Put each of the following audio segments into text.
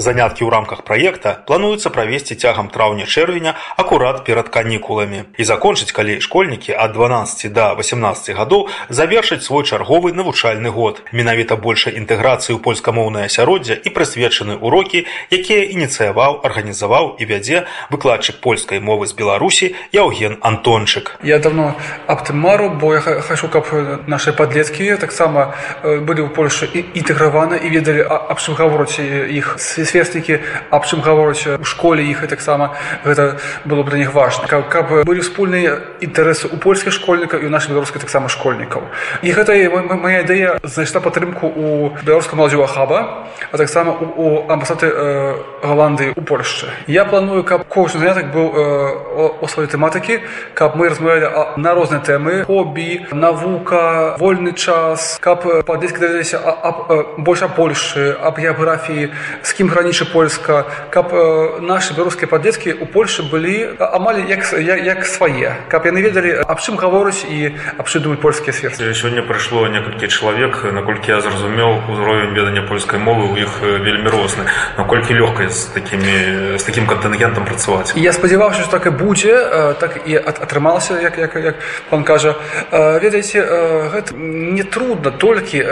Заняткі ў рамках праекта плануецца правесці цягам траўня-чэрвеня акурат перад канікуламі і закончыць, калі школьнікі ад 12 да 18 гадоў завершаць свой чарговы навучальны год. Менавіта большай інтэграцыі ў польскамоўнае асяроддзе і прысвечаны ўрокі, якія ініцыяваў, арганізаваў і вядзе выкладчык польскай мовы з Беларусі Яўген Антончык. Я давно аб тым мару, бо я хачу, каб нашы падлеткі таксама былі ў Польшы інтэграваны і ведалі аб чым гавораць іх сверстнікі аб чым гавораць у школе іх і таксама гэта было для них важна. Каб, каб былі wspólныя інтарэсы у польскіх школьнікаў і ў нашай беларускай таксама школьнікаў. І гэта моя ідэя знайшла падтрымку у беларуска маладзёва хаба а таксама у, у амбасады э, галандыі у польшчы. Я планую каб кожны занятак быў э, о сваёй тэматыкі каб мы размаўлялі на розныя тэмы хобі навука вольны час каб падлеткі давяліся больш польшы аб геаграфіі з кім гранічы польска каб нашы беларускія падлеткі у польльшы былі амаль як як свае каб яны ведалі аб чым гавораць і абшыдуюць польскія сверцы сёння прыйшло некалькі чалавек наколькі я зразумеў узровень ведання польскай мовы у іх вельмі розны наколькі лёгка з такімі з такім кантынгентам працаваць? Я спадзяваўся что так і будзе так і атрымалася як як як пан кажа. Ведаеце гэта не трудно толькі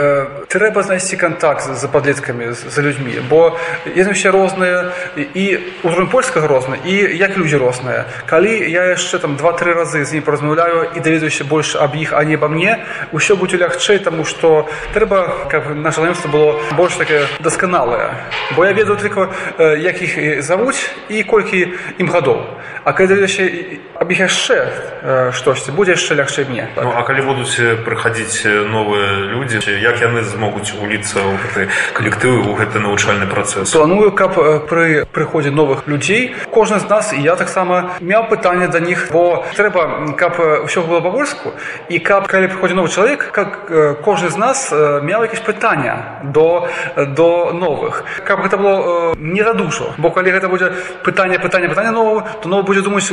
трэба знайсці контакт за падлеткамі за людзьмі бо яны ўсе розныя і ўзровень польскага розны і як людзі розныя. Калі я яшчэ там два-тры разы з ім паразмаўляю і даведаюся больш аб іх а не ба мне ўсё будзе лягчэй таму што трэба каб наше знаёмство было больш такое дасканалае бо я ведаю только як іх завуць і колькі ім гадоў. А калі даведаюся аб іх яшчэ штосьці будзе яшчэ лягчэй мне. Ну, а калі будуць прыходзіць новыя людзі як яны змогуць уліцца ў гэты калектывы ў гэты навучальны працэс планую каб пры прыходзе новых людзей кожны з нас і я таксама меў пытанне да них бо трэба каб ўсё было па-польску і каб калі прыходзе новы чалавек как кожны з нас меў якісь пытання до до новых. Каб гэта было не за душу. Бо калі гэта будзе пытанне пытання пытання нового то ново будзе думаць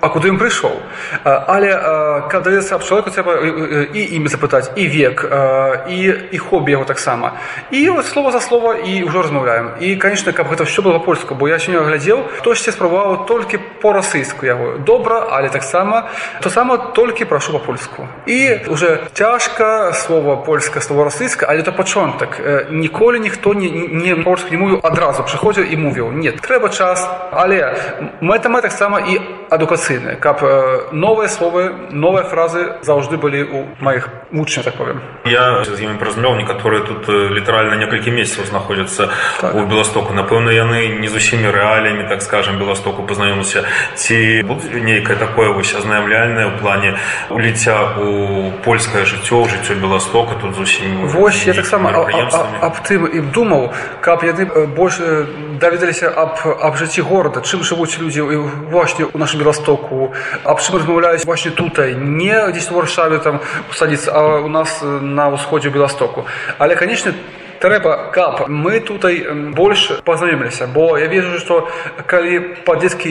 а куды ён прыйшоў але каб давецца аб чалавеку трэба і імі запытаць і век і і хобі яго таксама і вот слова за слова і ўжо размаўляем і конечно каб гэта ўсё было польска бо я сёння глядзеў хтосьці спрабаваў толькі по-расійску яго добра але таксама то сама толькі прашу па-польску і уже цяжка слова польска слова расійска але то пачонак ніколі ніхто не не польску не мовіў адразу прыходзіў і мовіў нет трэба час але мэта мы таксама і адукацыйныя каб новыя словы новыя фразы заўжды былі у маіх вучня так повем я з імі празмёў некаторыя тут літаральна некалькі месяцаў знаходзяцца так. у беластоку напэўна яны не з усімі рэаліямі так скажем беластоку пазнаёмся ці будзе нейкае такое вось азнаямляльнае ў плане уліця у польскае жыццё жыццё беластока тут зусім вось я таксама аб тым і думаў каб яны больш даведаліся аб аб жыцці горада чым жывуць людзі właśnie у нашым беластоку аб чым размаўляюць właśnie tutaj не дзесь у варшаве там сталіцы а у нас на ўсходзе беластоку але канечне трэба каб мы тутай больш пазнаёміліся бо я вижу што калі па-дзецкі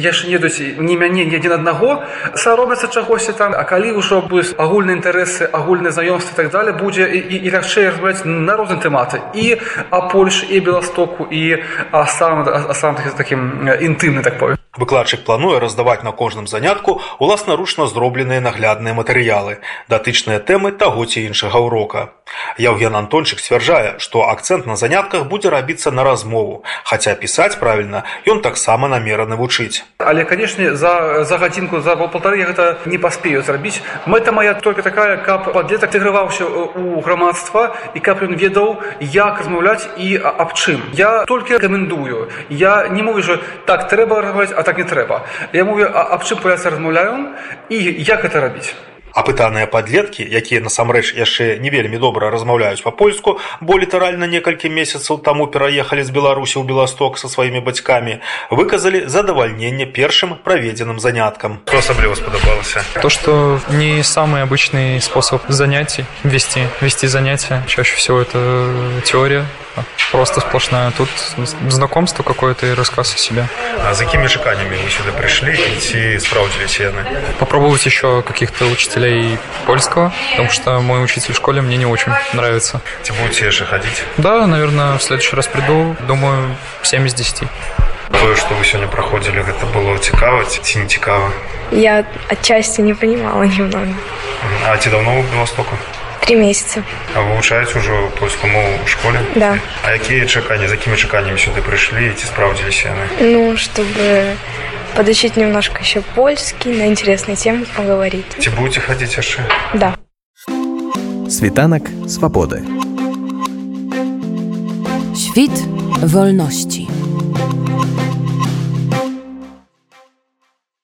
яшчэ не даюць не мяне ні адзін аднаго саробяцца чагосьці там а калі ўжо будуць агульныя інтарэсы агульныя знаёмствы так далее будзе і, і, лягчэй размаўляць на розныя тэматы і а польш і беластоку і а сам а сам такім інтымны так пове Выкладчык плануе раздаваць на кожным занятку уласнаручна зробленыя наглядныя матэрыялы, датычныя тэмы таго ці іншага ўрока. Яўген Антончык сцвярджае, што акцэнт на занятках будзе рабіцца на размову, хаця пісаць правільна ён таксама намераны вучыць. Але канешне за, за гадзінку за полтары гэта не паспею зрабіць. Мэта моя толькі такая, каб падлетак тыграваўся ў грамадства і каб ён ведаў, як размаўляць і аб чым. Я толькі рэкамендую. Я не мову жа так трэба размаўляць, а так не трэба. Я мовю аб чым паляцца размаўляю і як гэта рабіць. Апытаныя падлеткі, якія насамрэч яшчэ не вельмі добра размаўляюць па-польску, бо літаральна некалькі месяцаў таму пераехалі з Беларусі ў Беласток са сваімі бацькамі, выказалі задавальненне першым праведзеным заняткам. Што асабліва спадабалася? То, что не самый обычный способ занятий вести, вести занятия. Чаще всего это теория. Просто сплошная. Тут знакомство какое-то и рассказ о себе. А за какими чеканиями вы сюда пришли и ці справдзіліся яны? Попробовать еще каких-то учителей польского, потому что мой учитель в школе мне не очень нравится. Ці будете яшчэ ходить? Да, наверное, в следующий раз приду. Думаю, 7 из 10. Тое, што вы сёння праходзілі, гэта было цікава ці ці не цікава? Я отчасти не понимала немного. А ці давно вы в Беластоку? Три месяца. А вы вывучаеце ўжо польскую мову ў школе? Да. А якія чаканні, за якімі чаканнямі сюды прыйшлі і ці справдзіліся яны? Ну, чтобы подучить немножко еще польский, на интересные темы поговорить. Ці будете хадзіць яшчэ? Да. Світанак свабоды. Świt wolności.